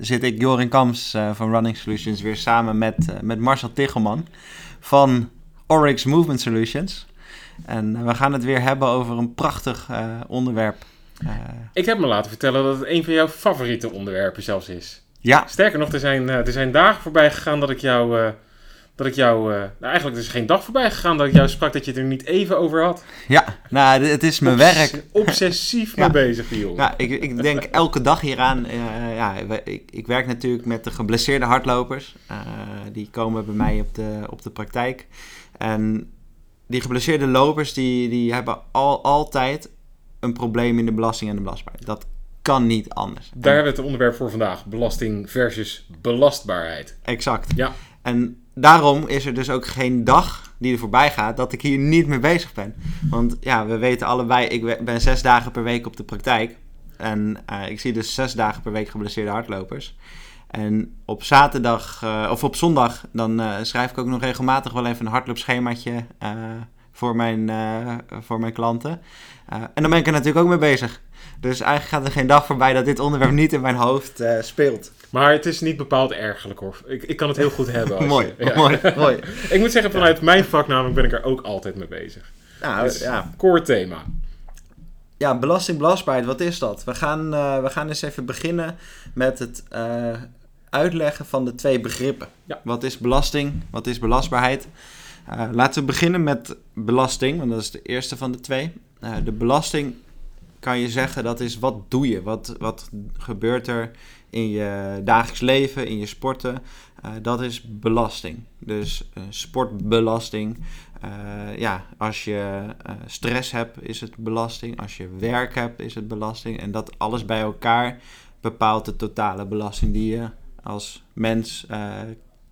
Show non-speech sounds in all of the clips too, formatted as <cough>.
zit ik, Jorin Kams uh, van Running Solutions, weer samen met, uh, met Marcel Tichelman van Oryx Movement Solutions. En we gaan het weer hebben over een prachtig onderwerp. ik heb me laten vertellen dat het een van jouw favoriete onderwerpen zelfs is. Ja. Sterker nog, er zijn, er zijn dagen voorbij gegaan dat ik jou dat ik jou. Uh, nou, eigenlijk is er geen dag voorbij gegaan dat ik jou sprak dat je het er niet even over had. Ja, nou, het is mijn Obs werk. Obsessief <laughs> mee bezig, die jongen. Ja, ik, ik denk elke dag hieraan. Uh, ja, ik, ik werk natuurlijk met de geblesseerde hardlopers. Uh, die komen bij mij op de, op de praktijk. En die geblesseerde lopers, die, die hebben al, altijd een probleem in de belasting en de belastbaarheid. Dat kan niet anders. Daar hebben we het onderwerp voor vandaag. Belasting versus belastbaarheid. Exact. Ja. En daarom is er dus ook geen dag die er voorbij gaat dat ik hier niet mee bezig ben. Want ja, we weten allebei, ik ben zes dagen per week op de praktijk. En uh, ik zie dus zes dagen per week geblesseerde hardlopers. En op zaterdag, uh, of op zondag, dan uh, schrijf ik ook nog regelmatig wel even een hardloopschemaatje voor, mijn, voor mijn klanten. en dan ben ik er natuurlijk ook mee bezig. Dus eigenlijk gaat er geen dag voorbij dat dit onderwerp niet in mijn hoofd speelt. Maar het is niet bepaald ergerlijk hoor. Ik, ik kan het heel goed <laughs> hebben. Mooi, je, ja. mooi, mooi. <laughs> ik moet zeggen, vanuit mijn vak namelijk ben ik er ook altijd mee bezig. Nou, dus, ja. Core thema. Ja, belastingbelastbaarheid, wat is dat? We gaan, uh, we gaan eens even beginnen met het uh, uitleggen van de twee begrippen. Ja. Wat is belasting, wat is belastbaarheid? Uh, laten we beginnen met belasting, want dat is de eerste van de twee. de belasting kan je zeggen, dat is wat doe je? Wat, wat gebeurt er in je dagelijks leven, in je sporten? Uh, dat is belasting. Dus uh, sportbelasting. Uh, ja, als je stress hebt, is het belasting. Als je werk hebt, is het belasting. En dat alles bij elkaar bepaalt de totale belasting die je als mens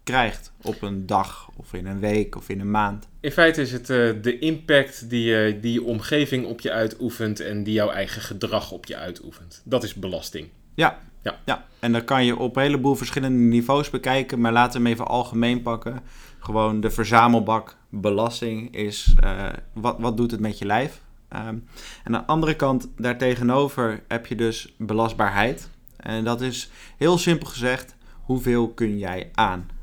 krijgt op een dag of in een week of in een maand. In feite is het uh, de impact die, uh, die je omgeving op je uitoefent en die jouw eigen gedrag op je uitoefent. Dat is belasting. Ja, ja. ja. en dat kan je op een heleboel verschillende niveaus bekijken, maar laten we hem even algemeen pakken. Gewoon de verzamelbak belasting is uh, wat, wat doet het met je lijf? Um, en aan de andere kant, daartegenover heb je dus belastbaarheid. En dat is heel simpel gezegd, hoeveel kun jij aan?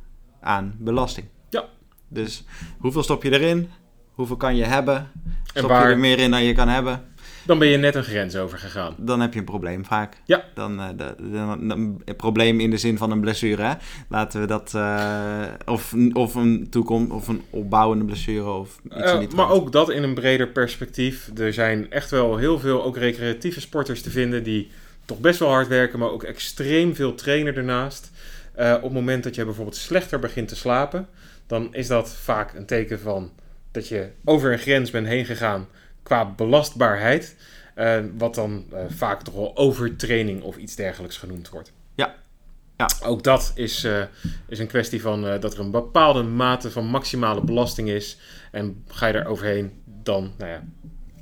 Aan belasting. Ja. Dus hoeveel stop je erin? Hoeveel kan je hebben? Stop en waar, je er meer in dan je kan hebben? Dan ben je net een grens over gegaan. Dan heb je een probleem vaak. Ja. Dan, uh, de, de, de, een probleem in de zin van een blessure. Hè? Laten we dat. Uh, of, of een toekomst of een opbouwende blessure. Of iets uh, maar ook dat in een breder perspectief. Er zijn echt wel heel veel ook recreatieve sporters te vinden die toch best wel hard werken, maar ook extreem veel trainen ernaast. Uh, op het moment dat je bijvoorbeeld slechter begint te slapen, dan is dat vaak een teken van dat je over een grens bent heen gegaan qua belastbaarheid. Uh, wat dan uh, vaak toch wel overtraining of iets dergelijks genoemd wordt. Ja. ja. Ook dat is, is een kwestie van dat er een bepaalde mate van maximale belasting is. En ga je daar overheen, dan nou ja,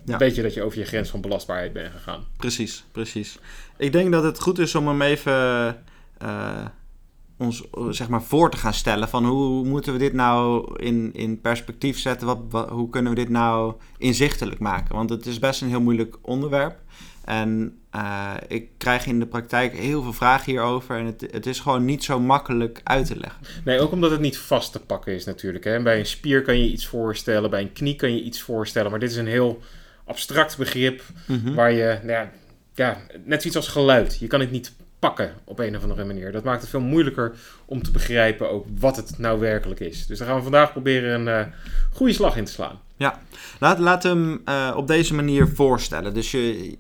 Ja. weet je dat je over je grens van belastbaarheid bent gegaan. Precies, precies. Ik denk dat het goed is om hem even ons zeg maar voor te gaan stellen van hoe moeten we dit nou in, in perspectief zetten? Wat, wat, hoe kunnen we dit nou inzichtelijk maken? Want het is best een heel moeilijk onderwerp. En uh, ik krijg in de praktijk heel veel vragen hierover. En het, het is gewoon niet zo makkelijk uit te leggen. Nee, ook omdat het niet vast te pakken is natuurlijk. Hè? Bij een spier kan je iets voorstellen, bij een knie kan je iets voorstellen. Maar dit is een heel abstract begrip Mhm. waar je, nou ja, ja, net zoiets als geluid. Je kan het niet pakken op een of andere manier. Dat maakt het veel moeilijker om te begrijpen ook wat het nou werkelijk is. Dus daar gaan we vandaag proberen een uh, goede slag in te slaan. Ja, laat, laat hem uh, op deze manier voorstellen. Dus je,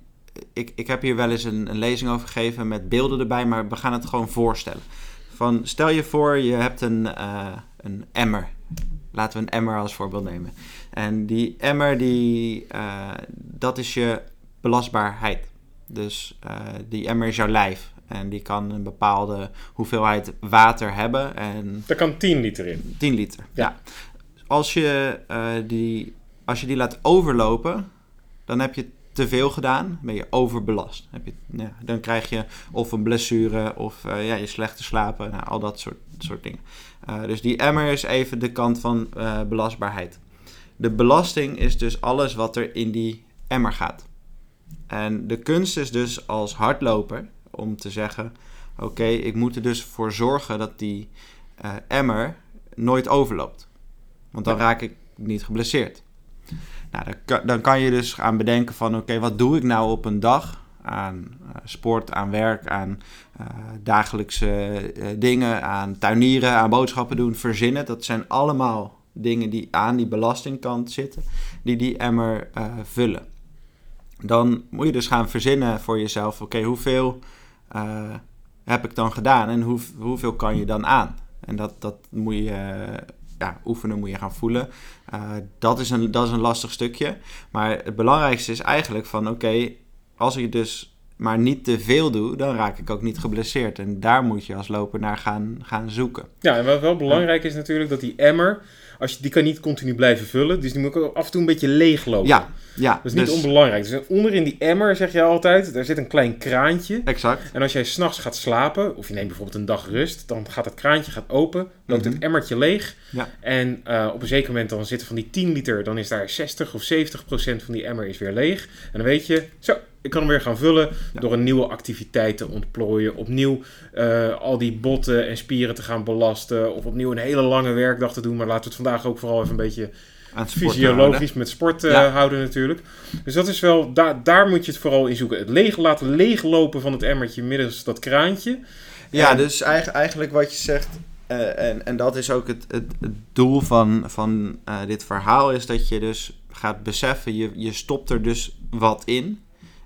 ik, ik heb hier wel eens een, een lezing over gegeven met beelden erbij, maar we gaan het gewoon voorstellen. Van, stel je voor, je hebt een, uh, een emmer. Laten we een emmer als voorbeeld nemen. En die emmer, die, dat is je belastbaarheid. Dus die emmer is jouw lijf. En die kan een bepaalde hoeveelheid water hebben. En Daar kan 10 liter in. 10 liter. Ja. Als, je, eh, die, als je die laat overlopen, dan heb je te veel gedaan. Ben je overbelast. Heb je, ja, dan krijg je of een blessure of eh, ja, je slechte slapen. Nou, al dat soort, soort dingen. Eh, dus die emmer is even de kant van belastbaarheid. De belasting is dus alles wat er in die emmer gaat. En de kunst is dus als hardloper om te zeggen: Oké, ik moet er dus voor zorgen dat die eh, emmer nooit overloopt. Want dan Ja. raak ik niet geblesseerd. Nou, dan, kan, dan kan je dus gaan bedenken van... Oké, wat doe ik nou op een dag aan eh, sport, aan werk, aan eh, dagelijkse dingen... aan tuinieren, aan boodschappen doen, verzinnen. Dat zijn allemaal dingen die aan die belastingkant zitten... die die emmer vullen. Dan moet je dus gaan verzinnen voor jezelf... Oké, hoeveel heb ik dan gedaan en hoe, hoeveel kan je dan aan? En dat, dat moet je eh, ja, oefenen, moet je gaan voelen. Eh, dat, is een, dat is een lastig stukje. Maar het belangrijkste is eigenlijk van oké, als ik dus maar niet te veel doe, dan raak ik ook niet geblesseerd. En daar moet je als loper naar gaan, gaan zoeken. Ja, en wat wel belangrijk is natuurlijk dat die emmer, als je, die kan niet continu blijven vullen. Dus die moet ook af en toe een beetje leeglopen. Ja, ja. Dat is niet dus- onbelangrijk. Dus onder in die emmer, zeg je altijd, daar zit een klein kraantje. Exact. En als jij s'nachts gaat slapen, of je neemt bijvoorbeeld een dag rust, dan gaat het kraantje gaat open, loopt Mhm. het emmertje leeg. Ja. En eh, op een zeker moment dan zitten van die 10 liter, dan is daar 60 of 70 procent van die emmer is weer leeg. En dan weet je, zo, ik kan hem weer gaan vullen Ja. door een nieuwe activiteit te ontplooien. Opnieuw eh, al die botten en spieren te gaan belasten. Of opnieuw een hele lange werkdag te doen. Maar laten we het vandaag ook vooral even een beetje fysiologisch met sport eh, Ja. houden natuurlijk. Dus dat is wel, daar daar moet je het vooral in zoeken. Het leeg, laten leeglopen van het emmertje middels dat kraantje. Ja, En- dus eigen- eigenlijk wat je zegt, eh, en, en dat is ook het, het, het doel van, van dit verhaal, is dat je dus gaat beseffen, je, je stopt er dus wat in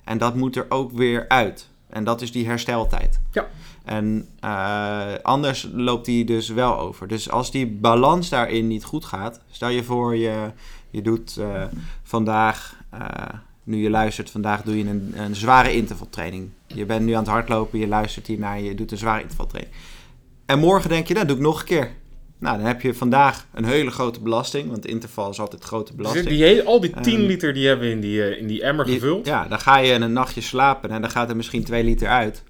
en dat moet er ook weer uit. En dat is die hersteltijd. Ja. En eh, anders loopt die dus wel over. Dus als die balans daarin niet goed gaat, stel je voor je, je doet eh, vandaag, eh, nu je luistert, vandaag doe je een, een zware intervaltraining. Je bent nu aan het hardlopen, je luistert hiernaar, je doet een zware intervaltraining. En morgen denk je, nou doe ik nog een keer. Nou, dan heb je vandaag een hele grote belasting, want interval is altijd grote Dus belasting. die, hele- al die 10 Ehm, liter die hebben we in die, eh, in die emmer Die- gevuld. Ja, dan ga je een nachtje slapen en dan gaat er misschien 2 liter uit.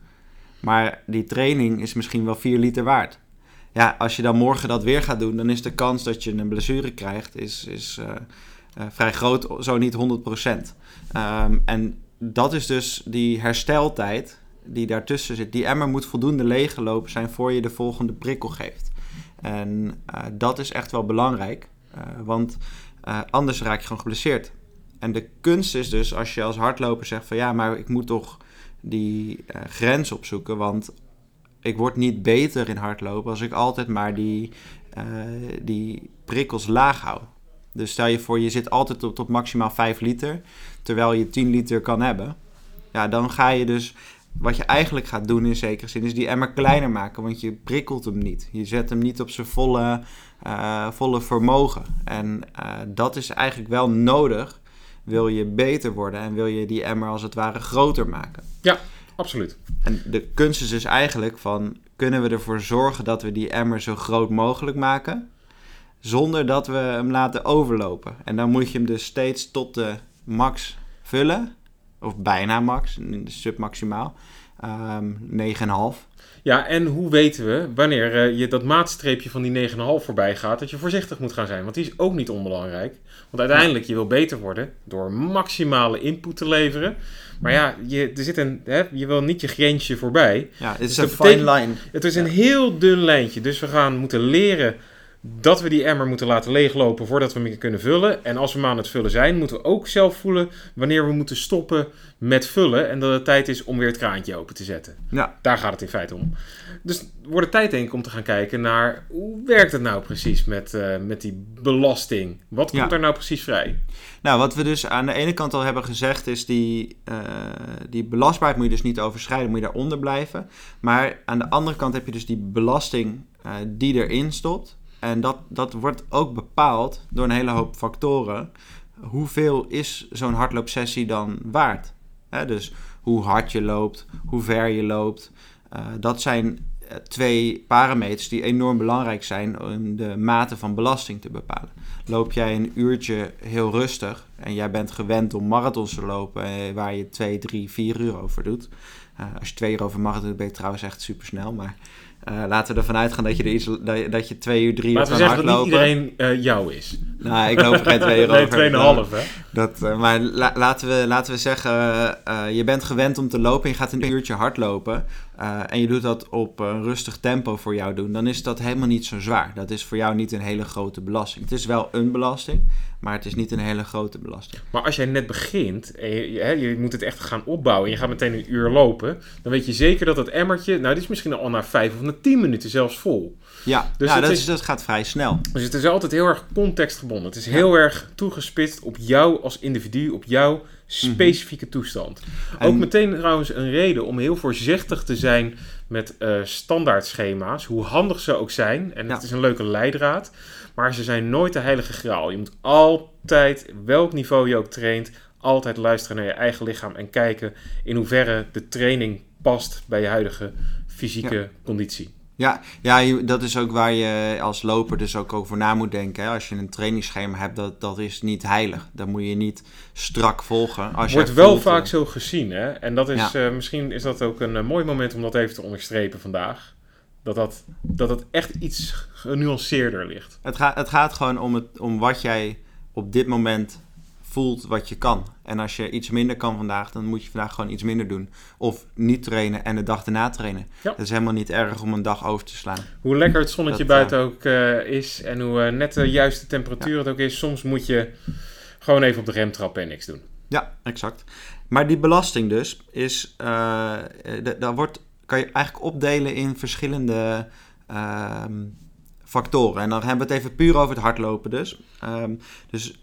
Maar die training is misschien wel 4 liter waard. Ja, als je dan morgen dat weer gaat doen, dan is de kans dat je een blessure krijgt is, is eh, eh, vrij groot, zo niet 100%. Ehm, en dat is dus die hersteltijd die daartussen zit. Die emmer moet voldoende leeggelopen zijn voor je de volgende prikkel geeft. En eh, dat is echt wel belangrijk, eh, want eh, anders raak je gewoon geblesseerd. En de kunst is dus als je als hardloper zegt van ja, maar ik moet toch die grens opzoeken, want ik word niet beter in hardlopen als ik altijd maar die, die prikkels laag hou. Dus stel je voor, je zit altijd op tot maximaal 5 liter, terwijl je 10 liter kan hebben. Ja, dan ga je dus, wat je eigenlijk gaat doen in zekere zin, is die emmer kleiner maken, want je prikkelt hem niet. Je zet hem niet op zijn volle, eh, volle vermogen. En eh, dat is eigenlijk wel nodig, wil je beter worden en wil je die emmer als het ware groter maken. Absoluut. En de kunst is dus eigenlijk van, kunnen we ervoor zorgen dat we die emmer zo groot mogelijk maken, zonder dat we hem laten overlopen. En dan moet je hem dus steeds tot de max vullen, of bijna max, submaximaal, Ehm 9,5. Ja, en hoe weten we wanneer eh, je dat maatstreepje van die 9,5 voorbij gaat, dat je voorzichtig moet gaan zijn? Want die is ook niet onbelangrijk. Want uiteindelijk, je wil beter worden door maximale input te leveren. Maar ja, je, er zit een, hè, je wil niet je grensje voorbij. Ja, het is Dus een fine line. Het is een heel dun lijntje. Dus we gaan moeten leren dat we die emmer moeten laten leeglopen voordat we hem kunnen vullen. En als we hem aan het vullen zijn, moeten we ook zelf voelen wanneer we moeten stoppen met vullen. En dat het tijd is om weer het kraantje open te zetten. Ja, Daar gaat het in feite om. Dus wordt het tijd denk ik om te gaan kijken naar hoe werkt het nou precies met, eh, met die belasting? Wat komt Ja. er nou precies vrij? Nou, wat we dus aan de ene kant al hebben gezegd is die, eh, die belastbaarheid moet je dus niet overschrijden, moet je daaronder blijven. Maar aan de andere kant heb je dus die belasting eh, die erin stopt. En dat, dat wordt ook bepaald door een hele hoop factoren. Hoeveel is zo'n hardloopsessie dan waard? Dus hoe hard je loopt, hoe ver je loopt, Uh, dat zijn twee parameters die enorm belangrijk zijn om de mate van belasting te bepalen. Loop jij een uurtje heel rustig en jij bent gewend om marathons te lopen waar je 2, 3, 4 uur over doet. Als je 2 uur over marathon doet, ben je trouwens echt super snel. Maar uh, laten we ervan uitgaan dat je, er iets, dat, dat je twee uur, drie uur kan hardlopen. Laten we zeggen dat niet iedereen uh, jou is. Nou, ik loop er geen twee <laughs> uur nee, over. tweeënhalf hè. Dat, uh, maar la, laten, we, laten we zeggen, je bent gewend om te lopen en je gaat een uurtje hardlopen. En je doet dat op een rustig tempo voor jou doen. Dan is dat helemaal niet zo zwaar. Dat is voor jou niet een hele grote belasting. Het is wel een belasting, maar het is niet een hele grote belasting. Maar als jij net begint en je, moet het echt gaan opbouwen en je gaat meteen een uur lopen, dan weet je zeker dat het emmertje, nou, dit is misschien al na vijf of na tien minuten zelfs vol. Ja, dus ja dat, is, dat gaat vrij snel. Dus het is altijd heel erg contextgebonden. Het is heel erg toegespitst op jou als individu, op jouw specifieke mm -hmm. toestand. En... Ook meteen trouwens een reden om heel voorzichtig te zijn met uh, standaardschema's, hoe handig ze ook zijn. En ja. het is een leuke leidraad. Maar ze zijn nooit de heilige graal. Je moet altijd, welk niveau je ook traint, altijd luisteren naar je eigen lichaam en kijken in hoeverre de training past bij je huidige fysieke conditie. Ja, ja, dat is ook waar je als loper dus ook over na moet denken. Hè? Als je een trainingsschema hebt, dat, dat is niet heilig. Dat moet je niet strak volgen. Als Wordt wel voelt, vaak zo gezien. Hè? En dat is, ja. uh, misschien is dat ook een uh, mooi moment om dat even te onderstrepen vandaag. Dat dat, dat het echt iets genuanceerder ligt. Het, gaat het gaat gewoon om, het, om wat jij op dit moment voelt wat je kan. En als je iets minder kan vandaag, dan moet je vandaag gewoon iets minder doen. Of niet trainen en de dag erna trainen. Ja. Het is helemaal niet erg om een dag over te slaan. Hoe lekker het zonnetje dat, buiten ook uh, is en hoe uh, net de juiste temperatuur ja. het ook is. Soms moet je gewoon even op de rem trappen en niks doen. Ja, exact. Maar die belasting dus, is, daar wordt, kan je eigenlijk opdelen in verschillende ehm, factoren. En dan hebben we het even puur over het hardlopen dus. Um, dus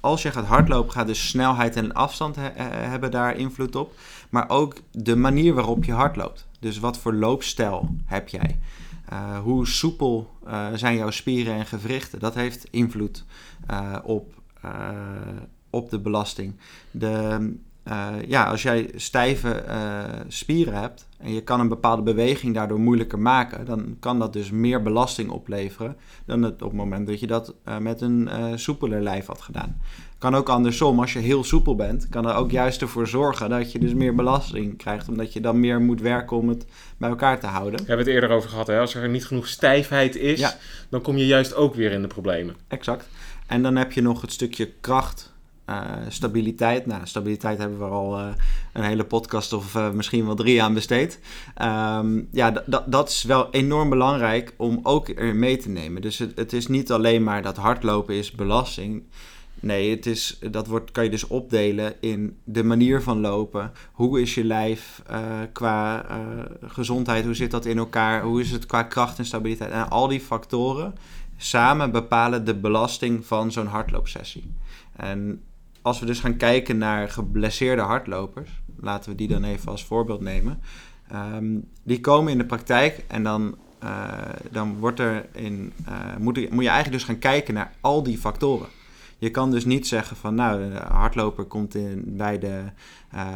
als je gaat hardlopen, gaat dus snelheid en afstand he hebben daar invloed op. Maar ook de manier waarop je hardloopt. Dus wat voor loopstijl heb jij? Uh, hoe soepel uh, zijn jouw spieren en gewrichten? Dat heeft invloed uh, op, op de belasting. De, ja, als jij stijve spieren hebt en je kan een bepaalde beweging daardoor moeilijker maken, dan kan dat dus meer belasting opleveren dan het, op het moment dat je dat met een soepeler lijf had gedaan. Kan ook andersom, als je heel soepel bent, kan er ook juist ervoor zorgen dat je dus meer belasting krijgt, omdat je dan meer moet werken om het bij elkaar te houden. We hebben het eerder over gehad, hè? als er niet genoeg stijfheid is, ja. dan kom je juist ook weer in de problemen. Exact. En dan heb je nog het stukje kracht, uh, stabiliteit. Nou, stabiliteit hebben we al uh, een hele podcast of uh, misschien wel drie aan besteed. Um, ja, dat is wel enorm belangrijk om ook mee te nemen. Dus het, het is niet alleen maar dat hardlopen is belasting. Nee, het is, dat wordt, kan je dus opdelen in de manier van lopen. Hoe is je lijf qua gezondheid? Hoe zit dat in elkaar? Hoe is het qua kracht en stabiliteit? En al die factoren samen bepalen de belasting van zo'n hardloopsessie. En als we dus gaan kijken naar geblesseerde hardlopers, laten we die dan even als voorbeeld nemen. Um, die komen in de praktijk en dan, uh, dan wordt er in, moet, moet je eigenlijk dus gaan kijken naar al die factoren. Je kan dus niet zeggen van nou, de hardloper komt in, bij de uh,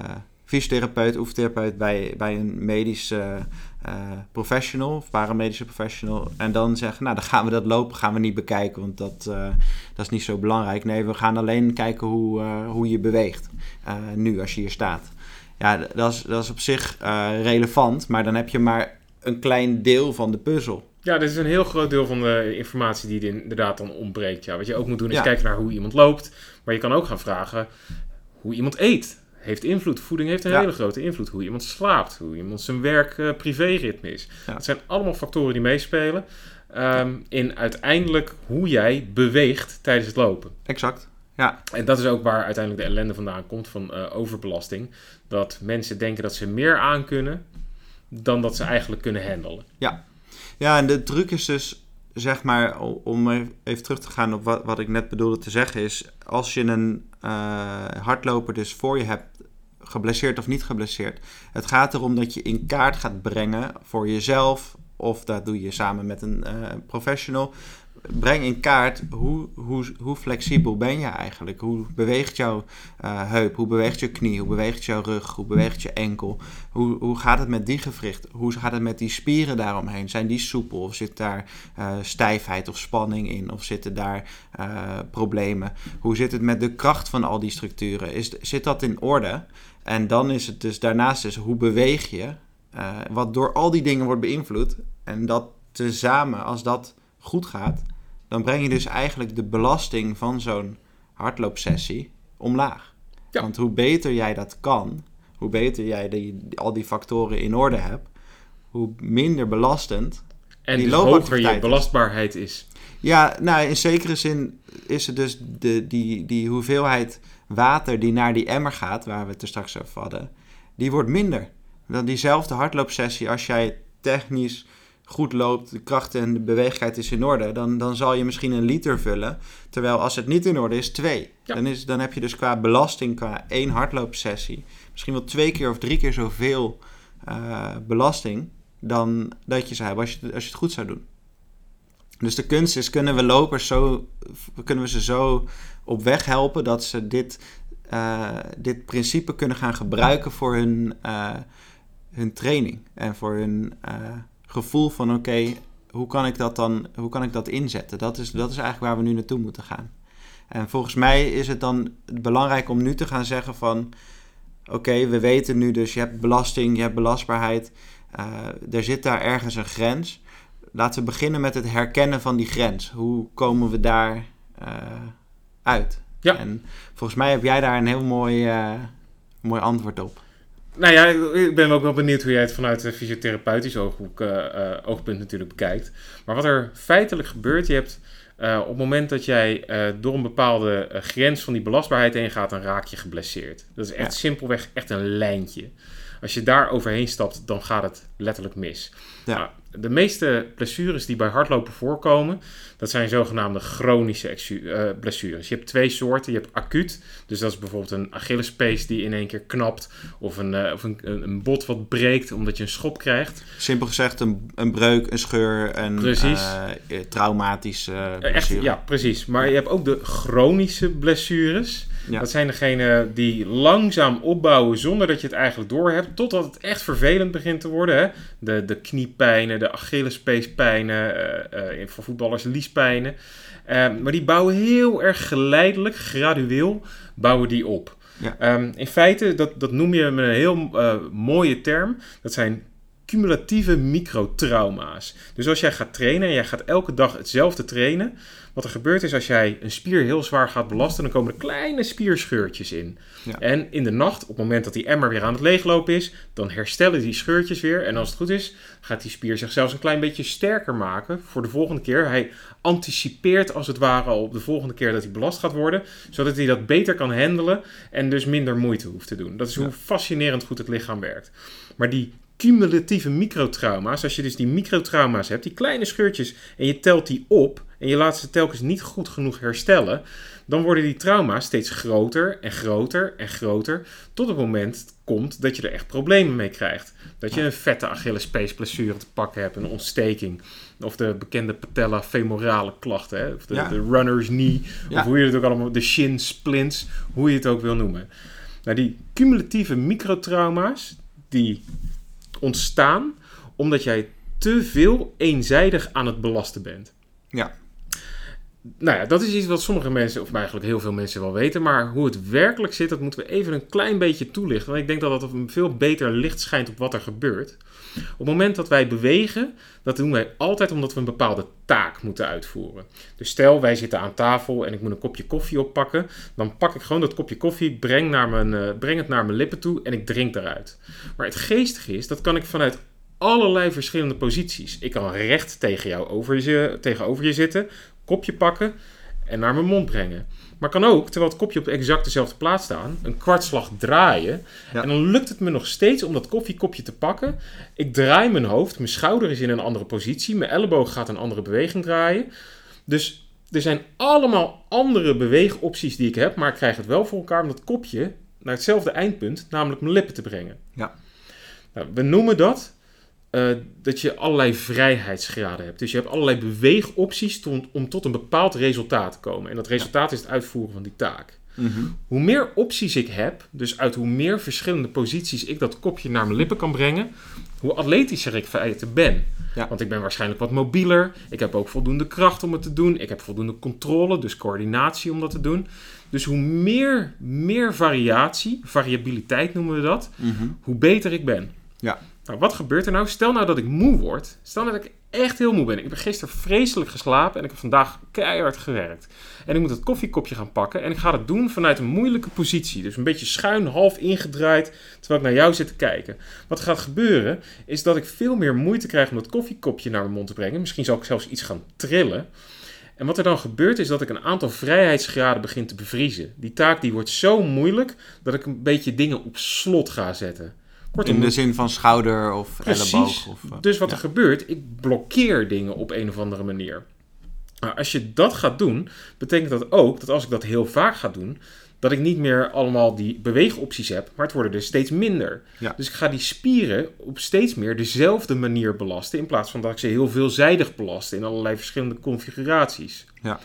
fysiotherapeut, oefentherapeut, bij, bij een medische uh, professional of paramedische professional. En dan zeggen, nou dan gaan we dat lopen, gaan we niet bekijken, want dat, uh, dat is niet zo belangrijk. Nee, we gaan alleen kijken hoe, hoe je beweegt nu als je hier staat. Ja, dat is, dat is op zich relevant, maar dan heb je maar een klein deel van de puzzel. Ja, dit is een heel groot deel van de informatie die er inderdaad dan ontbreekt. Ja, wat je ook moet doen is ja. kijken naar hoe iemand loopt. Maar je kan ook gaan vragen hoe iemand eet. Heeft invloed. Voeding heeft een ja. hele grote invloed. Hoe iemand slaapt. Hoe iemand zijn werk-privé-ritme is. Ja. Dat zijn allemaal factoren die meespelen. Um, in uiteindelijk hoe jij beweegt tijdens het lopen. Exact. Ja. En dat is ook waar uiteindelijk de ellende vandaan komt van uh, overbelasting. Dat mensen denken dat ze meer aankunnen dan dat ze eigenlijk kunnen handelen. Ja, ja, en de truc is dus, zeg maar, om even terug te gaan op wat, wat ik net bedoelde te zeggen, is als je een uh, hardloper dus voor je hebt, geblesseerd of niet geblesseerd, het gaat erom dat je in kaart gaat brengen voor jezelf, of dat doe je samen met een uh, professional, breng in kaart hoe, hoe, hoe flexibel ben je eigenlijk? Hoe beweegt jouw uh, heup? Hoe beweegt je knie? Hoe beweegt jouw rug? Hoe beweegt je enkel? Hoe, hoe gaat het met die gewricht? Hoe gaat het met die spieren daaromheen? Zijn die soepel? Of zit daar uh, stijfheid of spanning in? Of zitten daar uh, problemen? Hoe zit het met de kracht van al die structuren? Is, zit dat in orde? En dan is het dus daarnaast dus hoe beweeg je? wat door al die dingen wordt beïnvloed. En dat tezamen, als dat goed gaat, dan breng je dus eigenlijk de belasting van zo'n hardloopsessie omlaag. Ja. Want hoe beter jij dat kan, hoe beter jij die, al die factoren in orde hebt, hoe minder belastend en die dus hoger je belastbaarheid is. Ja, nou in zekere zin is het dus de, die, die hoeveelheid water die naar die emmer gaat, waar we het er straks over hadden, die wordt minder. Dan diezelfde hardloopsessie als jij technisch goed loopt, de kracht en de beweegheid is in orde, dan, dan zal je misschien een liter vullen. Terwijl als het niet in orde is, twee. Dan, is, dan heb je dus qua belasting, qua één hardloopsessie, misschien wel twee keer of drie keer zoveel uh, belasting dan dat je zou hebben als je, als je het goed zou doen. Dus de kunst is, kunnen we lopers zo, kunnen we ze zo op weg helpen dat ze dit, uh, dit principe kunnen gaan gebruiken voor hun, uh, hun training en voor hun gevoel van oké, hoe kan ik dat dan, hoe kan ik dat inzetten? Dat is, dat is eigenlijk waar we nu naartoe moeten gaan. En volgens mij is het dan belangrijk om nu te gaan zeggen van oké, we weten nu dus, je hebt belasting, je hebt belastbaarheid, uh, er zit daar ergens een grens. Laten we beginnen met het herkennen van die grens. Hoe komen we daar uh, uit? Ja. En volgens mij heb jij daar een heel mooi, uh, mooi antwoord op. Nou ja, ik ben ook wel benieuwd hoe jij het vanuit een fysiotherapeutisch ooghoek, uh, uh, oogpunt natuurlijk bekijkt. Maar wat er feitelijk gebeurt, je hebt uh, op het moment dat jij door een bepaalde grens van die belastbaarheid heen gaat, dan raak je geblesseerd. Dat is echt simpelweg echt een lijntje. Als je daar overheen stapt, dan gaat het letterlijk mis. Ja. De meeste blessures die bij hardlopen voorkomen, dat zijn zogenaamde chronische uh, blessures. Je hebt twee soorten. Je hebt acuut, dus dat is bijvoorbeeld een Achillespees die in één keer knapt, of een, uh, of een, een, bot wat breekt omdat je een schop krijgt. Simpel gezegd een, een breuk, een scheur, een precies. Uh, traumatische blessure. Echt, ja, precies. Maar je hebt ook de chronische blessures. Dat zijn degenen die langzaam opbouwen zonder dat je het eigenlijk doorhebt, totdat het echt vervelend begint te worden. Hè? De, de kniepijnen, de Achillespeespijnen, uh, uh, voor voetballers liespijnen. Uh, maar die bouwen heel erg geleidelijk, gradueel, bouwen die op. Ja. Um, in feite, dat, dat noem je met een heel uh, mooie term. Dat zijn cumulatieve microtrauma's. Dus als jij gaat trainen en jij gaat elke dag hetzelfde trainen, wat er gebeurt is als jij een spier heel zwaar gaat belasten, dan komen er kleine spierscheurtjes in. Ja. En in de nacht, op het moment dat die emmer weer aan het leeglopen is, dan herstellen die scheurtjes weer. En als het goed is, gaat die spier zich zelfs een klein beetje sterker maken voor de volgende keer. Hij anticipeert als het ware al op de volgende keer dat hij belast gaat worden, zodat hij dat beter kan handelen en dus minder moeite hoeft te doen. Dat is hoe fascinerend goed het lichaam werkt. Maar die cumulatieve microtrauma's, als je dus die microtrauma's hebt, die kleine scheurtjes, en je telt die op en je laat ze telkens niet goed genoeg herstellen, dan worden die trauma's steeds groter en groter en groter, tot het moment komt dat je er echt problemen mee krijgt. Dat je een vette Achillespeesblessure te pakken hebt, een ontsteking, of de bekende patella femorale klachten, hè? of de, de runner's knee, of hoe je het ook allemaal, de shin splints, hoe je het ook wil noemen. Nou, die cumulatieve microtrauma's, die ontstaan omdat jij te veel eenzijdig aan het belasten bent. Ja. Nou ja, dat is iets wat sommige mensen, of eigenlijk heel veel mensen wel weten. Maar hoe het werkelijk zit, dat moeten we even een klein beetje toelichten. Want ik denk dat dat een veel beter licht schijnt op wat er gebeurt. Op het moment dat wij bewegen, dat doen wij altijd omdat we een bepaalde taak moeten uitvoeren. Dus stel, wij zitten aan tafel en ik moet een kopje koffie oppakken. Dan pak ik gewoon dat kopje koffie, breng, naar mijn, uh, breng het naar mijn lippen toe en ik drink eruit. Maar het geestige is, dat kan ik vanuit allerlei verschillende posities. Ik kan recht tegen jou over je, tegenover je zitten, kopje pakken en naar mijn mond brengen. Maar kan ook, terwijl het kopje op exact dezelfde plaats staan, een kwartslag draaien. En dan lukt het me nog steeds om dat koffiekopje te pakken. Ik draai mijn hoofd, mijn schouder is in een andere positie, mijn elleboog gaat een andere beweging draaien. Dus er zijn allemaal andere beweegopties die ik heb, maar ik krijg het wel voor elkaar om dat kopje naar hetzelfde eindpunt, namelijk mijn lippen te brengen. Ja. Nou, we noemen dat eh, dat je allerlei vrijheidsgraden hebt. Dus je hebt allerlei beweegopties om tot een bepaald resultaat te komen. En dat resultaat is het uitvoeren van die taak. Mhm. Hoe meer opties ik heb, dus uit hoe meer verschillende posities ik dat kopje naar mijn lippen kan brengen, hoe atletischer ik in feite ben. Ja. Want ik ben waarschijnlijk wat mobieler. Ik heb ook voldoende kracht om het te doen. Ik heb voldoende controle, dus coördinatie om dat te doen. Dus hoe meer, meer variatie, variabiliteit noemen we dat, Mhm. hoe beter ik ben. Ja. Nou, wat gebeurt er nou? Stel nou dat ik moe word. Stel nou dat ik echt heel moe ben. Ik heb gisteren vreselijk geslapen en ik heb vandaag keihard gewerkt. En ik moet het koffiekopje gaan pakken en ik ga dat doen vanuit een moeilijke positie. Dus een beetje schuin, half ingedraaid, terwijl ik naar jou zit te kijken. Wat gaat gebeuren is dat ik veel meer moeite krijg om dat koffiekopje naar mijn mond te brengen. Misschien zal ik zelfs iets gaan trillen. En wat er dan gebeurt is dat ik een aantal vrijheidsgraden begin te bevriezen. Die taak die wordt zo moeilijk dat ik een beetje dingen op slot ga zetten. Kortom, In de zin van schouder of Precies. elleboog. Of, eh, dus wat ja. er gebeurt, ik blokkeer dingen op een of andere manier. Nou, als je dat gaat doen, betekent dat ook dat als ik dat heel vaak ga doen, dat ik niet meer allemaal die beweegopties heb, maar het worden er steeds minder. Ja. Dus ik ga die spieren op steeds meer dezelfde manier belasten, in plaats van dat ik ze heel veelzijdig belast in allerlei verschillende configuraties. Ja.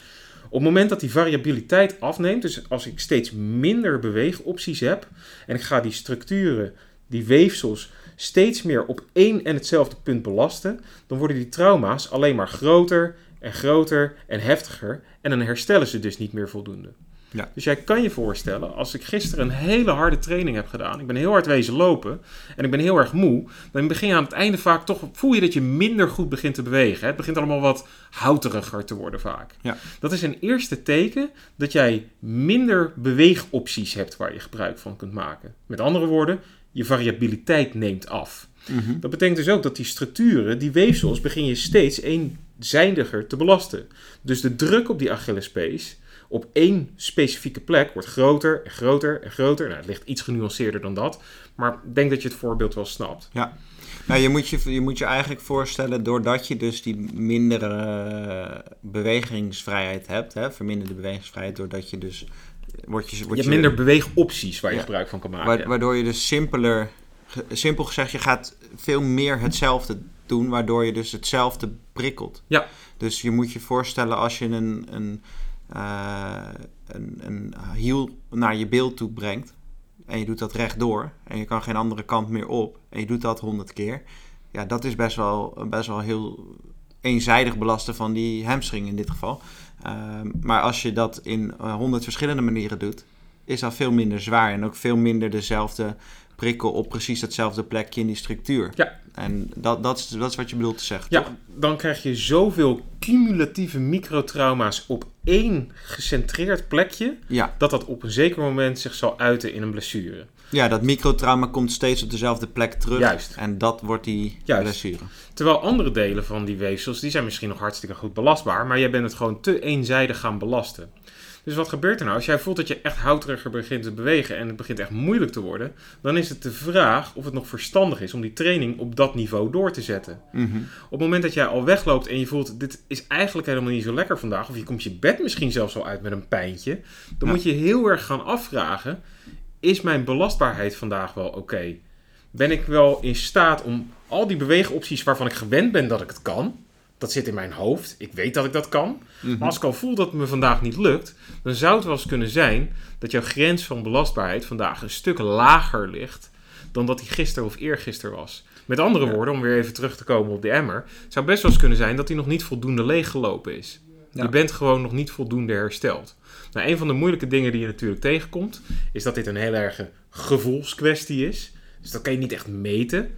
Op het moment dat die variabiliteit afneemt, dus als ik steeds minder beweegopties heb en ik ga die structuren, die weefsels, steeds meer op één en hetzelfde punt belasten, dan worden die trauma's alleen maar groter en groter en heftiger en dan herstellen ze dus niet meer voldoende. Ja. Dus jij kan je voorstellen, als ik gisteren een hele harde training heb gedaan, ik ben heel hard wezen lopen en ik ben heel erg moe, dan begin je aan het einde vaak toch, voel je dat je minder goed begint te bewegen. hè. Het begint allemaal wat houteriger te worden vaak. Ja. Dat is een eerste teken dat jij minder beweegopties hebt waar je gebruik van kunt maken. Met andere woorden, je variabiliteit neemt af. Mhm. Dat betekent dus ook dat die structuren, die weefsels, begin je steeds eenzijdiger te belasten. Dus de druk op die Achillespees op één specifieke plek wordt groter en groter en groter. Nou, het ligt iets genuanceerder dan dat, maar ik denk dat je het voorbeeld wel snapt. Nou, je moet je, je moet je eigenlijk voorstellen, doordat je dus die mindere eh, bewegingsvrijheid hebt, hè, verminderde bewegingsvrijheid, doordat je dus... Word je, Je word hebt minder beweegopties waar je Ja. gebruik van kan maken. Wa- waardoor je dus simpeler, simpel gezegd, je gaat veel meer hetzelfde doen, waardoor je dus hetzelfde prikkelt. Ja. Dus je moet je voorstellen als je een, een, eh, een, een hiel naar je beeld toe brengt en je doet dat rechtdoor en je kan geen andere kant meer op en je doet dat honderd keer, ja, dat is best wel, best wel heel eenzijdig belasten van die hamstring in dit geval. Ehm, maar als je dat in honderd verschillende manieren doet, is dat veel minder zwaar en ook veel minder dezelfde prikkel op precies hetzelfde plekje in die structuur. Ja. En dat, dat, is, dat is wat je bedoelt te zeggen, Ja, toch? dan krijg je zoveel cumulatieve microtrauma's op één gecentreerd plekje, Ja. dat dat op een zeker moment zich zal uiten in een blessure. Ja, dat microtrauma komt steeds op dezelfde plek terug. Juist. En dat wordt die Juist. blessure. Terwijl andere delen van die weefsels, die zijn misschien nog hartstikke goed belastbaar, maar jij bent het gewoon te eenzijdig gaan belasten. Dus wat gebeurt er nou? Als jij voelt dat je echt houteriger begint te bewegen en het begint echt moeilijk te worden, dan is het de vraag of het nog verstandig is om die training op dat niveau door te zetten. Mhm. Op het moment dat jij al wegloopt en je voelt, dit is eigenlijk helemaal niet zo lekker vandaag, of je komt je bed misschien zelfs al uit met een pijntje, dan Ja. moet je heel erg gaan afvragen, is mijn belastbaarheid vandaag wel oké? Ben ik wel in staat om al die beweegopties waarvan ik gewend ben dat ik het kan, dat zit in mijn hoofd, ik weet dat ik dat kan, Mhm. maar als ik al voel dat het me vandaag niet lukt, dan zou het wel eens kunnen zijn dat jouw grens van belastbaarheid vandaag een stuk lager ligt dan dat die gisteren of eergisteren was. Met andere Ja. woorden, om weer even terug te komen op de emmer, zou best wel eens kunnen zijn dat die nog niet voldoende leeggelopen is. Ja. Je bent gewoon nog niet voldoende hersteld. Nou, een van de moeilijke dingen die je natuurlijk tegenkomt, is dat dit een heel erge gevoelskwestie is. Dus dat kan je niet echt meten.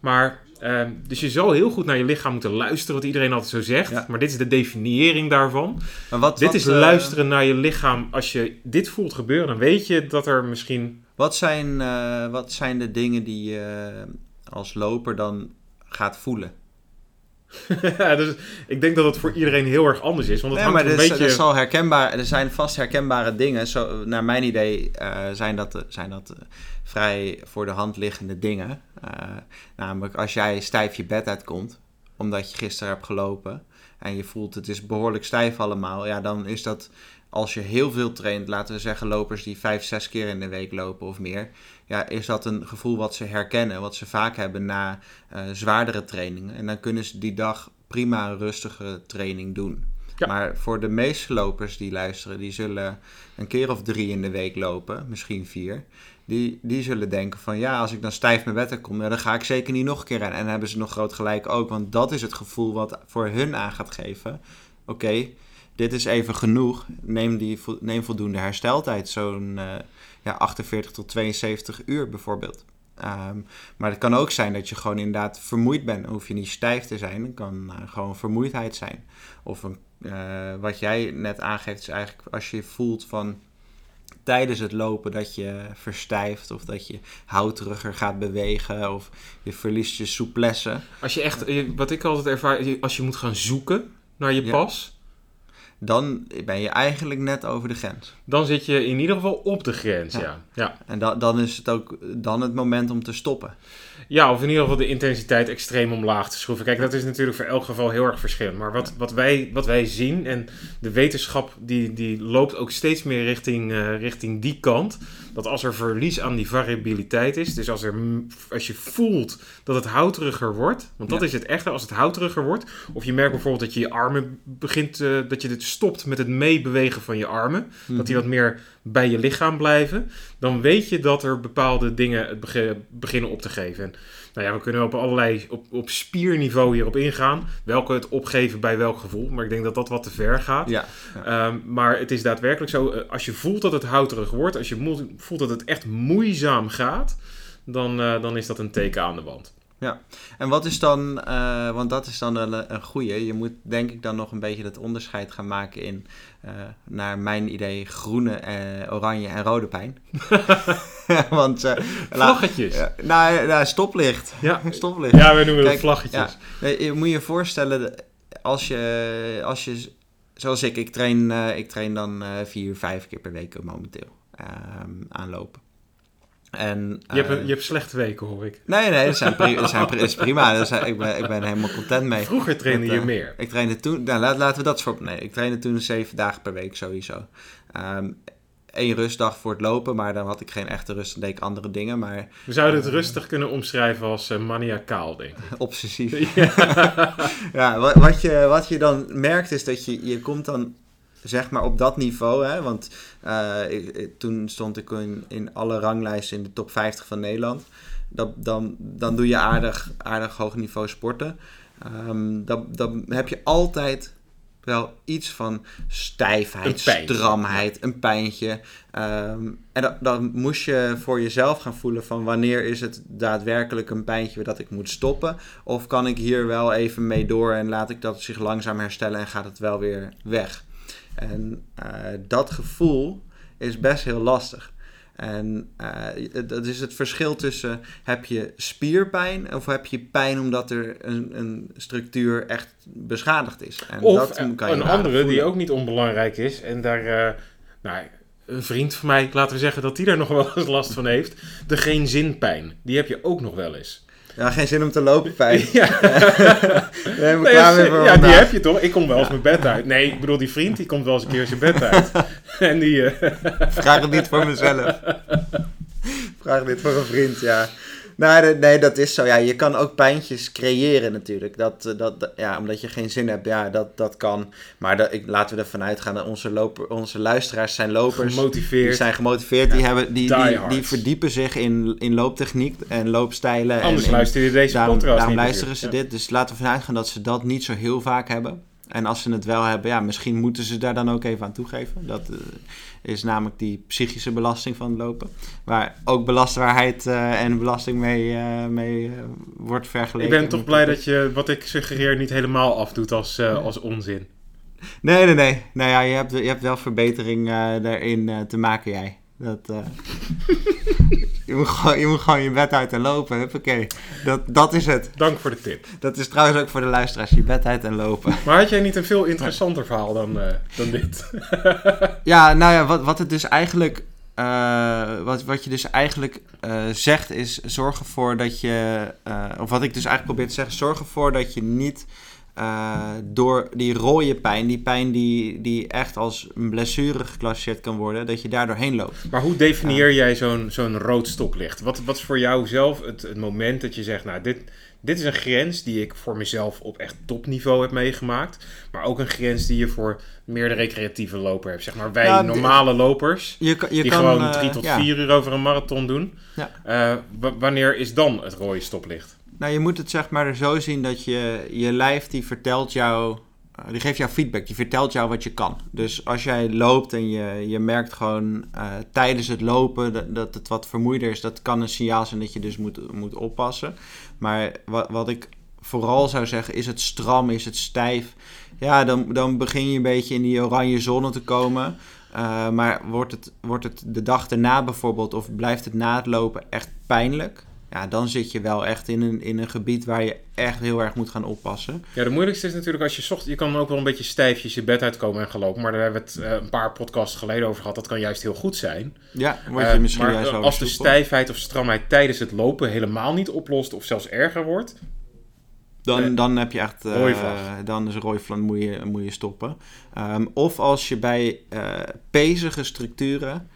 Maar, ehm, dus je zal heel goed naar je lichaam moeten luisteren, wat iedereen altijd zo zegt. Ja. Maar dit is de definiëring daarvan. Maar wat, Dit wat, is eh, luisteren naar je lichaam. Als je dit voelt gebeuren, dan weet je dat er misschien. Wat zijn, eh, wat zijn de dingen die je als loper dan gaat voelen? <laughs> Dus ik denk dat het voor iedereen heel erg anders is. Want het Nee, hangt maar een er, is- beetje. er, zal herkenbaar, er zijn vast herkenbare dingen. Zo, naar mijn idee eh, zijn dat, eh, zijn dat eh, vrij voor de hand liggende dingen. Namelijk als jij stijf je bed uitkomt, omdat je gisteren hebt gelopen. en je voelt het is behoorlijk stijf allemaal, ja, dan is dat als je heel veel traint, laten we zeggen lopers die vijf, zes keer in de week lopen of meer, ja, is dat een gevoel wat ze herkennen, wat ze vaak hebben na uh, zwaardere trainingen. En dan kunnen ze die dag prima een rustige training doen. Ja. Maar voor de meeste lopers die luisteren, die zullen een keer of drie in de week lopen, misschien vier. Die, die zullen denken van ja, als ik dan stijf mijn bed kom, dan ga ik zeker niet nog een keer rennen. En dan hebben ze nog groot gelijk ook, want dat is het gevoel wat voor hun aan gaat geven. Oké, dit is even genoeg. Neem, die, neem voldoende hersteltijd, zo'n uh, ja, 48 tot 72 uur bijvoorbeeld. Um, maar het kan ook zijn dat je gewoon inderdaad vermoeid bent. Dan hoef je niet stijf te zijn. Het kan uh, gewoon vermoeidheid zijn. Of een, uh, wat jij net aangeeft is eigenlijk als je voelt van tijdens het lopen dat je verstijft of dat je houteriger gaat bewegen of je verliest je souplesse. Als je echt, wat ik altijd ervaar, als je moet gaan zoeken naar je pas, Dan ben je eigenlijk net over de grens. Dan zit je in ieder geval op de grens, ja. Ja. Ja, En da- dan is het ook dan het moment om te stoppen. ja of in ieder geval de intensiteit extreem omlaag te schroeven. Kijk, dat is natuurlijk voor elk geval heel erg verschillend. Maar wat, wat, wij, wat wij zien, en de wetenschap die, die loopt ook steeds meer richting, eh, richting die kant. Dat als er verlies aan die variabiliteit is, dus als, er, als je voelt dat het houteriger wordt, want dat Ja. is het echte, als het houteriger wordt, of je merkt bijvoorbeeld dat je je armen begint, eh, dat je dit stopt met het meebewegen van je armen, dat die wat meer bij je lichaam blijven, dan weet je dat er bepaalde dingen het beginnen op te geven. En, nou ja, we kunnen op allerlei, op, op spierniveau hierop ingaan, welke het opgeven bij welk gevoel, maar ik denk dat dat wat te ver gaat. Ja, Ehm, maar het is daadwerkelijk zo, eh, als je voelt dat het houterig wordt, als je voelt dat het echt moeizaam gaat, dan, eh, dan is dat een teken aan de wand. En wat is dan, eh, want dat is dan een, een goeie. Je moet denk ik dan nog een beetje het onderscheid gaan maken in, eh, naar mijn idee, groene, eh, oranje en rode pijn. <laughs> <laughs> want, la- Vlaggetjes. nou, nou, stoplicht. Ja, <laughs> stoplicht. ja wij noemen het vlaggetjes. Ja, je moet je voorstellen, als je, als je zoals ik, ik train, ik train dan vier, vijf keer per week momenteel ehm aanlopen. En, Je, hebt, eh, je hebt slechte weken, hoor ik. Nee, nee, dat, zijn pri- dat, zijn pri- dat is prima. Dat zijn, ik, ben, ik ben helemaal content mee. Vroeger trainde Dat, je eh, meer. Ik trainde toen, nou, laat, laten we dat voor. Nee, ik trainde toen zeven dagen per week sowieso. Ehm Eén rustdag voor het lopen, maar dan had ik geen echte rust. Dan deed ik andere dingen, maar We zouden het rustig kunnen omschrijven als eh, maniacaal, denk ik. <laughs> obsessief. ja, <laughs> wat, wat, je, wat je dan merkt is dat je, je komt dan zeg maar op dat niveau. Hè? Want eh, ik- toen stond ik in, in alle ranglijsten in de top 50 van Nederland. Dat, dan, dan doe je aardig, aardig hoog niveau sporten. Ehm, dan, dan heb je altijd wel iets van stijfheid, Een stramheid, een pijntje. Ehm, en dan, dan moest je voor jezelf gaan voelen van wanneer is het daadwerkelijk een pijntje dat ik moet stoppen. Of kan ik hier wel even mee door en laat ik dat zich langzaam herstellen en gaat het wel weer weg. En eh, dat gevoel is best heel lastig. En eh, dat is het verschil tussen heb je spierpijn of heb je pijn omdat er een, een structuur echt beschadigd is. En Of dat eh, kan je een andere die ook niet onbelangrijk is. En daar, eh, nou, een vriend van mij, laten we zeggen dat die daar nog wel eens last van heeft. De geen zinpijn. Die heb je ook nog wel eens. Ja, geen zin om te lopen, pijn. <laughs> Ja, <laughs> nee, klaar mee ja, die heb je toch? Ik kom wel eens mijn bed uit. Nee, ik bedoel, die vriend die komt wel eens een keer zijn bed uit. <laughs> en die, eh, Vraag het niet voor mezelf. Vraag dit voor een vriend, ja. Nou, nee, dat is zo. Ja, je kan ook pijntjes creëren natuurlijk. Dat, eh, dat, dat- ja, omdat je geen zin hebt, ja, dat, dat kan. Maar dat, ik, laten we ervan uitgaan dat onze, loper, onze luisteraars zijn lopers. Die gemotiveerd. zijn gemotiveerd, die, hebben, die, die, die, verdiepen zich in, in looptechniek en loopstijlen. Anders en, en luister je deze daarom, podcast daarom niet luisteren ze dit. Dus laten we vanuit gaan dat ze dat niet zo heel vaak hebben. En als ze het wel hebben, ja, misschien moeten ze daar dan ook even aan toegeven. Dat eh, is namelijk die psychische belasting van het lopen. Waar ook belastbaarheid eh, en belasting mee, eh, mee wordt Ik vergeleken. ben toch blij dat je wat ik suggereer niet helemaal afdoet als, als onzin. Nee, nee, nee. Nou ja, je hebt, je hebt wel verbetering daarin te maken, jij. Dat, <laughs> je, moet gewoon, je moet gewoon je bed uit en lopen. Huppakee. Dat, dat is het. Dank voor de tip. Dat is trouwens ook voor de luisteraars. Je bed uit en lopen. <laughs> Maar had jij niet een veel interessanter verhaal dan, eh, dan dit? <laughs> Ja, nou ja, wat, wat het dus eigenlijk. eh, wat, wat je dus eigenlijk eh, zegt is: zorg ervoor dat je. of wat ik dus eigenlijk probeer te zeggen: zorg ervoor dat je niet eh, door die rode pijn, die pijn die, die echt als een blessure geclasseerd kan worden, dat je daar doorheen loopt. Maar hoe definieer jij zo'n zo'n rood stoplicht? Wat, wat is voor jou zelf het, het moment dat je zegt, nou, dit, dit is een grens die ik voor mezelf op echt topniveau heb meegemaakt. Maar ook een grens die je voor meer de recreatieve loper hebt. Zeg maar wij normale lopers, Je, je die kan, gewoon eh, drie tot ja. vier uur over een marathon doen. Ja. Eh, wa- wanneer is dan het rode stoplicht? Nou, je moet het zeg maar zo zien dat je, je lijf die vertelt jou, eh, die geeft jou feedback, die vertelt jou wat je kan. Dus als jij loopt en je, je merkt gewoon eh, tijdens het lopen dat, dat het wat vermoeider is, dat kan een signaal zijn dat je dus moet, moet oppassen. Maar wat, wat ik vooral zou zeggen, is het stram, is het stijf? Ja, dan, dan begin je een beetje in die oranje zone te komen. Eh, maar wordt het, wordt het de dag erna bijvoorbeeld, of blijft het na het lopen echt pijnlijk? Ja, dan zit je wel echt in een, in een gebied waar je echt heel erg moet gaan oppassen. Ja, de moeilijkste is natuurlijk als je zocht, je kan ook wel een beetje stijfjes je bed uitkomen en gaan lopen. Maar daar hebben we het eh, een paar podcasts geleden over gehad. Dat kan juist heel goed zijn. Ja, word je Eh, misschien maar juist als de stijfheid of stramheid tijdens het lopen helemaal niet oplost of zelfs erger wordt, Dan, Eh, dan heb je echt... dan is vlag, moet je, moet je stoppen. Ehm, of als je bij pezige structuren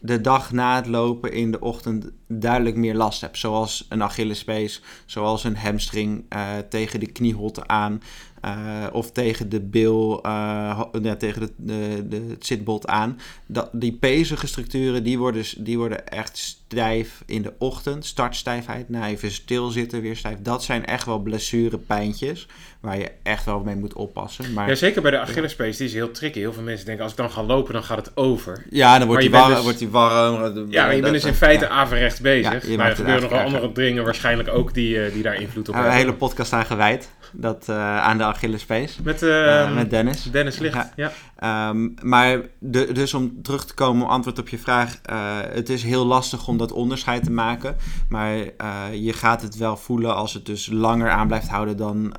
de dag na het lopen in de ochtend duidelijk meer last hebt. Zoals een Achillespees, zoals een hamstring eh, tegen de knieholte aan. Eh, of tegen de bil, eh, ho- ja, tegen de, de, de, het zitbot aan. Dat, die pezige structuren, die worden, die worden echt stijf in de ochtend. Startstijfheid, na even stilzitten, weer stijf. Dat zijn echt wel blessurepijntjes waar je echt wel mee moet oppassen. Maar Ja, zeker bij de Achillespees, die is heel tricky. Heel veel mensen denken, als ik dan ga lopen, dan gaat het over. ja, dan wordt Maar die warm. dus- wordt die warm Ja, maar je bent dus in feite averechts bezig. Ja, je maar er gebeuren nog wel eigenlijk andere dingen waarschijnlijk ook die, eh, die daar invloed op hebben we een hebben. hele podcast aan gewijd. Dat, eh, aan de Achillespees. Met, eh, met Dennis. Dennis Licht, Ja. ja. Ehm, maar de, dus om terug te komen antwoord op je vraag. eh, het is heel lastig om dat onderscheid te maken. Maar eh, je gaat het wel voelen als het dus langer aan blijft houden dan,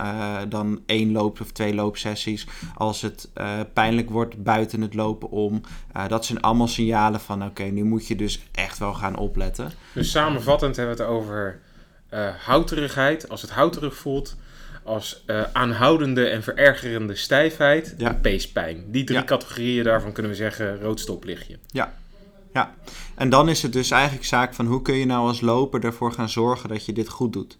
dan één loop of twee loopsessies. Als het pijnlijk wordt buiten het lopen om. Dat zijn allemaal signalen van oké, nu moet je dus echt wel gaan opletten. Dus samenvattend hebben we het over eh, houterigheid. Als het houterig voelt. Als eh, aanhoudende en verergerende stijfheid. Ja. En peespijn. Die drie Ja. categorieën daarvan kunnen we zeggen rood stoplichtje. En dan is het dus eigenlijk zaak van hoe kun je nou als loper ervoor gaan zorgen dat je dit goed doet.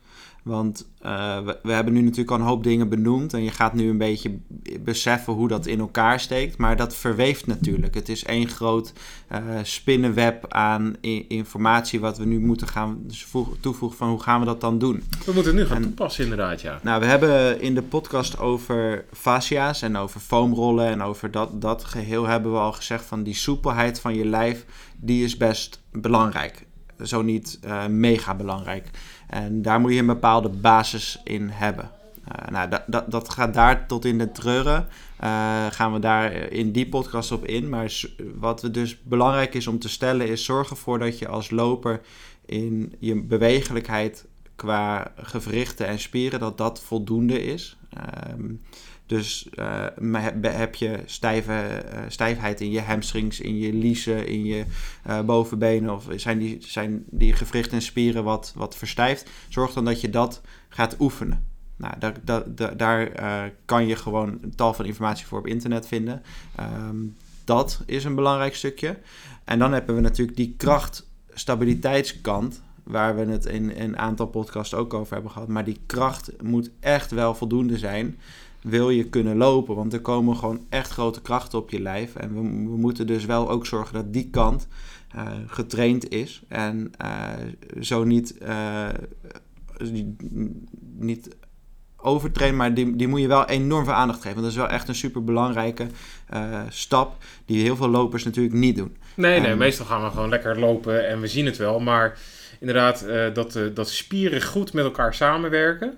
Want eh, we, we hebben nu natuurlijk al een hoop dingen benoemd en je gaat nu een beetje beseffen hoe dat in elkaar steekt. Maar dat verweeft natuurlijk. Het is één groot eh, spinnenweb aan informatie wat we nu moeten gaan voeg- toevoegen van hoe gaan we dat dan doen. We moeten het nu gaan En- toepassen inderdaad, ja. Nou, we hebben in de podcast over fascia's en over foamrollen en over dat, dat geheel hebben we al gezegd van die soepelheid van je lijf, die is best belangrijk. Zo niet eh, mega belangrijk. En daar moet je een bepaalde basis in hebben. Eh, nou, dat, dat, dat gaat daar tot in de treuren. Eh, gaan we daar in die podcast op in. Maar wat we dus belangrijk is om te stellen, is zorg ervoor dat je als loper in je bewegelijkheid qua gewrichten en spieren, dat dat voldoende is. Ehm, dus eh, heb, je stijve, eh, stijfheid in je hamstrings, in je liezen, in je eh, bovenbenen, of zijn die, zijn die gewrichten en spieren wat, wat verstijfd, zorg dan dat je dat gaat oefenen. Nou, daar, daar, daar, kan je gewoon een tal van informatie voor op internet vinden. Ehm, dat is een belangrijk stukje. En dan hebben we natuurlijk die kracht-stabiliteitskant, waar we het in een aantal podcasts ook over hebben gehad. Maar die kracht moet echt wel voldoende zijn, wil je kunnen lopen. Want er komen gewoon echt grote krachten op je lijf. En we, we moeten dus wel ook zorgen dat die kant eh, getraind is. En eh, zo niet, eh, niet overtrainen, maar die, die moet je wel enorm veel aandacht geven. Want dat is wel echt een super belangrijke stap die heel veel lopers natuurlijk niet doen. Nee, nee, meestal gaan we gewoon lekker lopen en we zien het wel. Maar inderdaad, dat, dat spieren goed met elkaar samenwerken.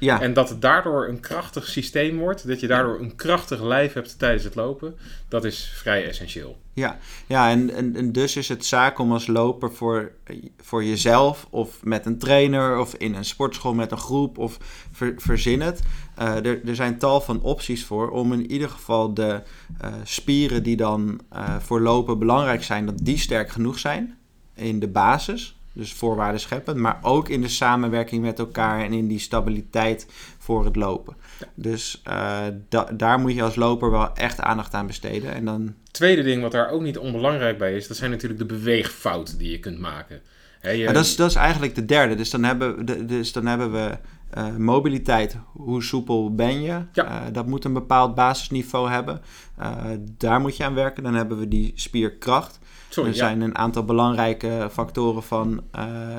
Ja, En dat het daardoor een krachtig systeem wordt. Dat je daardoor een krachtig lijf hebt tijdens het lopen. Dat is vrij essentieel. Ja, ja en, en, en dus is het zaak om als loper voor, voor jezelf of met een trainer of in een sportschool met een groep of ver, verzin het. Uh, er, er zijn tal van opties voor om in ieder geval de uh, spieren die dan uh, voor lopen belangrijk zijn, dat die sterk genoeg zijn in de basis. Dus voorwaarden scheppen, maar ook in de samenwerking met elkaar en in die stabiliteit voor het lopen. Dus uh, da daar moet je als loper wel echt aandacht aan besteden. En dan... Tweede ding wat daar ook niet onbelangrijk bij is, dat zijn natuurlijk de beweegfouten die je kunt maken. je... dat, is, dat is eigenlijk de derde. Dus dan hebben, dus dan hebben we uh, mobiliteit. Hoe soepel ben je? Ja. Uh, dat moet een bepaald basisniveau hebben. Uh, daar moet je aan werken. Dan hebben we die spierkracht. Sorry, er zijn een aantal belangrijke factoren van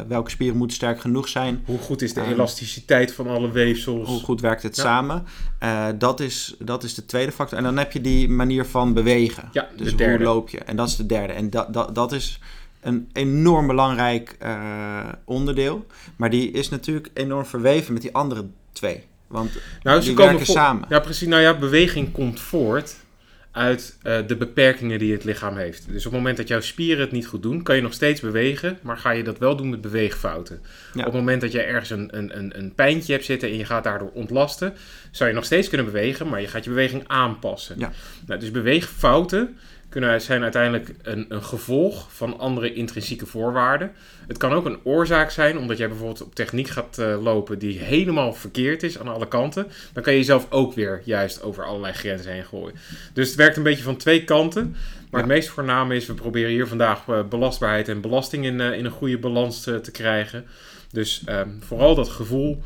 welke spieren moeten sterk genoeg zijn. Hoe goed is de elasticiteit van alle weefsels? Hoe goed werkt het samen? Dat, is, dat is de tweede factor. En dan heb je die manier van bewegen. Ja, dus hoe loop je? En dat is de derde. En dat, dat, dat is een enorm belangrijk uh, onderdeel. Maar die is natuurlijk enorm verweven met die andere twee. Want nou, die werken samen. Ja, precies. Nou ja, beweging komt voort uit uh, de beperkingen die het lichaam heeft. Dus op het moment dat jouw spieren het niet goed doen, kan je nog steeds bewegen, maar ga je dat wel doen met beweegfouten. Op het moment dat je ergens een, een, een, een pijntje hebt zitten en je gaat daardoor ontlasten, zou je nog steeds kunnen bewegen, maar je gaat je beweging aanpassen. Ja. Nou, dus beweegfouten kunnen zijn uiteindelijk een, een gevolg van andere intrinsieke voorwaarden. Het kan ook een oorzaak zijn, omdat jij bijvoorbeeld op techniek gaat uh, lopen die helemaal verkeerd is aan alle kanten. Dan kan je jezelf ook weer juist over allerlei grenzen heen gooien. Dus het werkt een beetje van twee kanten. Maar het meest voorname is, we proberen hier vandaag uh, belastbaarheid en belasting in, uh, in een goede balans te krijgen. Dus um, vooral dat gevoel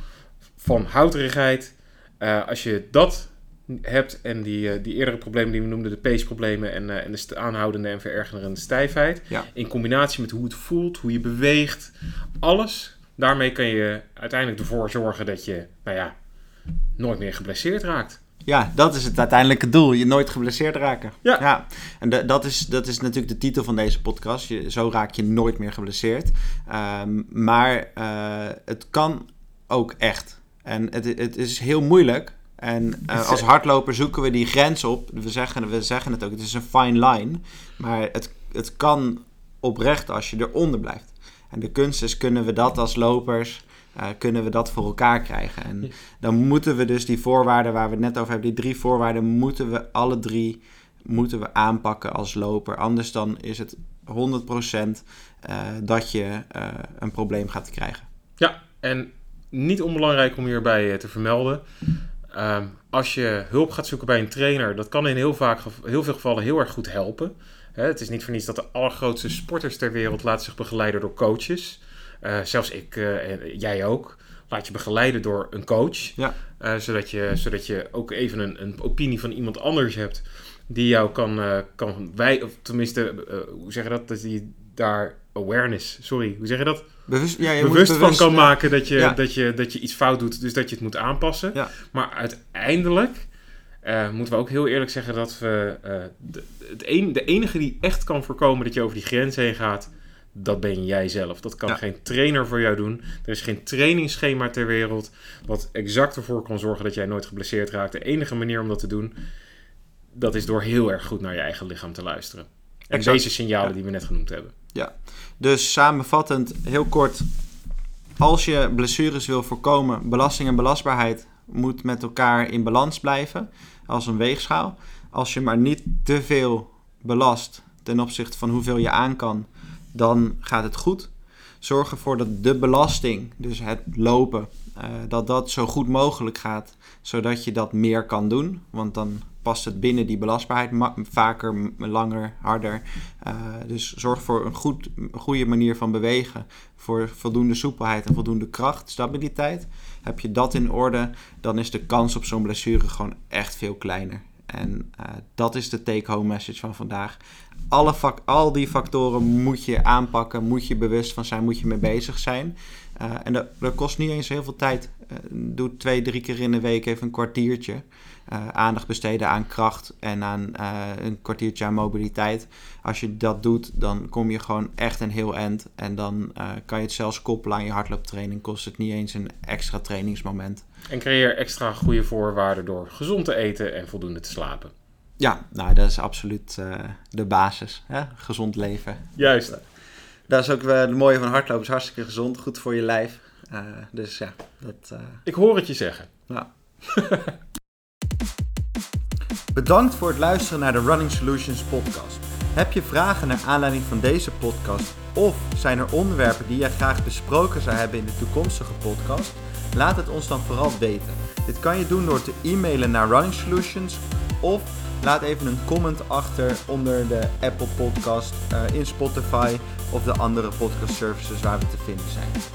van houterigheid. als je dat hebt en die, uh, die eerdere problemen die we noemden, de pace-problemen en, uh, en de aanhoudende en verergerende stijfheid, in combinatie met hoe het voelt, hoe je beweegt, alles, daarmee kan je uiteindelijk ervoor zorgen dat je, nou ja, nooit meer geblesseerd raakt. Ja, dat is het uiteindelijke doel. Je nooit geblesseerd raken. Ja. ja. En de, dat, is, dat is natuurlijk de titel van deze podcast. Je, zo raak je nooit meer geblesseerd. Um, maar uh, het kan ook echt. En het, het is heel moeilijk en uh, als hardloper zoeken we die grens op. We zeggen, we zeggen het ook, het is een fine line. Maar het, het kan oprecht als je eronder blijft. En de kunst is, kunnen we dat als lopers, uh, kunnen we dat voor elkaar krijgen. En dan moeten we dus die voorwaarden waar we het net over hebben, die drie voorwaarden, moeten we alle drie moeten we aanpakken als loper. Anders dan is het 100% uh, eh, dat je een probleem gaat krijgen. Ja, en niet onbelangrijk om hierbij te vermelden. Ehm, als je hulp gaat zoeken bij een trainer, dat kan in heel, vaak, heel veel gevallen heel erg goed helpen. het is niet voor niets dat de allergrootste sporters ter wereld laten zich begeleiden door coaches. Uh, zelfs ik uh, en jij ook. Laat je begeleiden door een coach. Ja. Uh, zodat, je, zodat je ook even een, een opinie van iemand anders hebt. Die jou kan, kan wij, of tenminste, hoe zeg je dat? Dat die daar awareness, sorry, hoe zeg je dat? Bewust, ja, je bewust, bewust van kan maken dat je, dat, je, dat je iets fout doet, dus dat je het moet aanpassen. Maar uiteindelijk uh, moeten we ook heel eerlijk zeggen dat we uh, de, het een, de enige die echt kan voorkomen dat je over die grens heen gaat, dat ben jij zelf. Dat kan geen trainer voor jou doen. Er is geen trainingsschema ter wereld wat exact ervoor kan zorgen dat jij nooit geblesseerd raakt. De enige manier om dat te doen, dat is door heel erg goed naar je eigen lichaam te luisteren. En deze signalen die we net genoemd hebben. Ja, dus samenvattend, heel kort. Als je blessures wil voorkomen, belasting en belastbaarheid moet met elkaar in balans blijven als een weegschaal. Als je maar niet te veel belast ten opzichte van hoeveel je aan kan, dan gaat het goed. Zorg ervoor dat de belasting, dus het lopen, uh, dat dat zo goed mogelijk gaat, zodat je dat meer kan doen. Want dan past het binnen die belastbaarheid vaker, langer, harder. Uh, dus zorg voor een goed, goede manier van bewegen, voor voldoende soepelheid en voldoende kracht, stabiliteit. Heb je dat in orde, dan is de kans op zo'n blessure gewoon echt veel kleiner. En uh, dat is de take-home message van vandaag. Alle al die factoren moet je aanpakken, moet je bewust van zijn, moet je mee bezig zijn. Uh, en dat, dat, kost niet eens heel veel tijd. Doe twee, drie keer in de week even een kwartiertje. Uh, aandacht besteden aan kracht en aan een kwartiertje aan mobiliteit. Als je dat doet, dan kom je gewoon echt een heel eind. En dan kan je het zelfs koppelen aan je hardlooptraining. Kost het niet eens een extra trainingsmoment. En creëer extra goede voorwaarden door gezond te eten en voldoende te slapen. Ja, nou dat is absoluut de basis. Hè? Gezond leven. Juist. Dat is ook het mooie van hardlopen. is hartstikke gezond, goed voor je lijf. Uh, dus ja, dat... Uh... Ik hoor het je zeggen. Ja. <laughs> Bedankt voor het luisteren naar de Running Solutions podcast. Heb je vragen naar aanleiding van deze podcast Of zijn er onderwerpen die jij graag besproken zou hebben in de toekomstige podcast? Laat het ons dan vooral weten. Dit kan je doen door te e-mailen naar Running Solutions of laat even een comment achter onder de Apple Podcast, uh, in Spotify of de andere podcast services waar we te vinden zijn.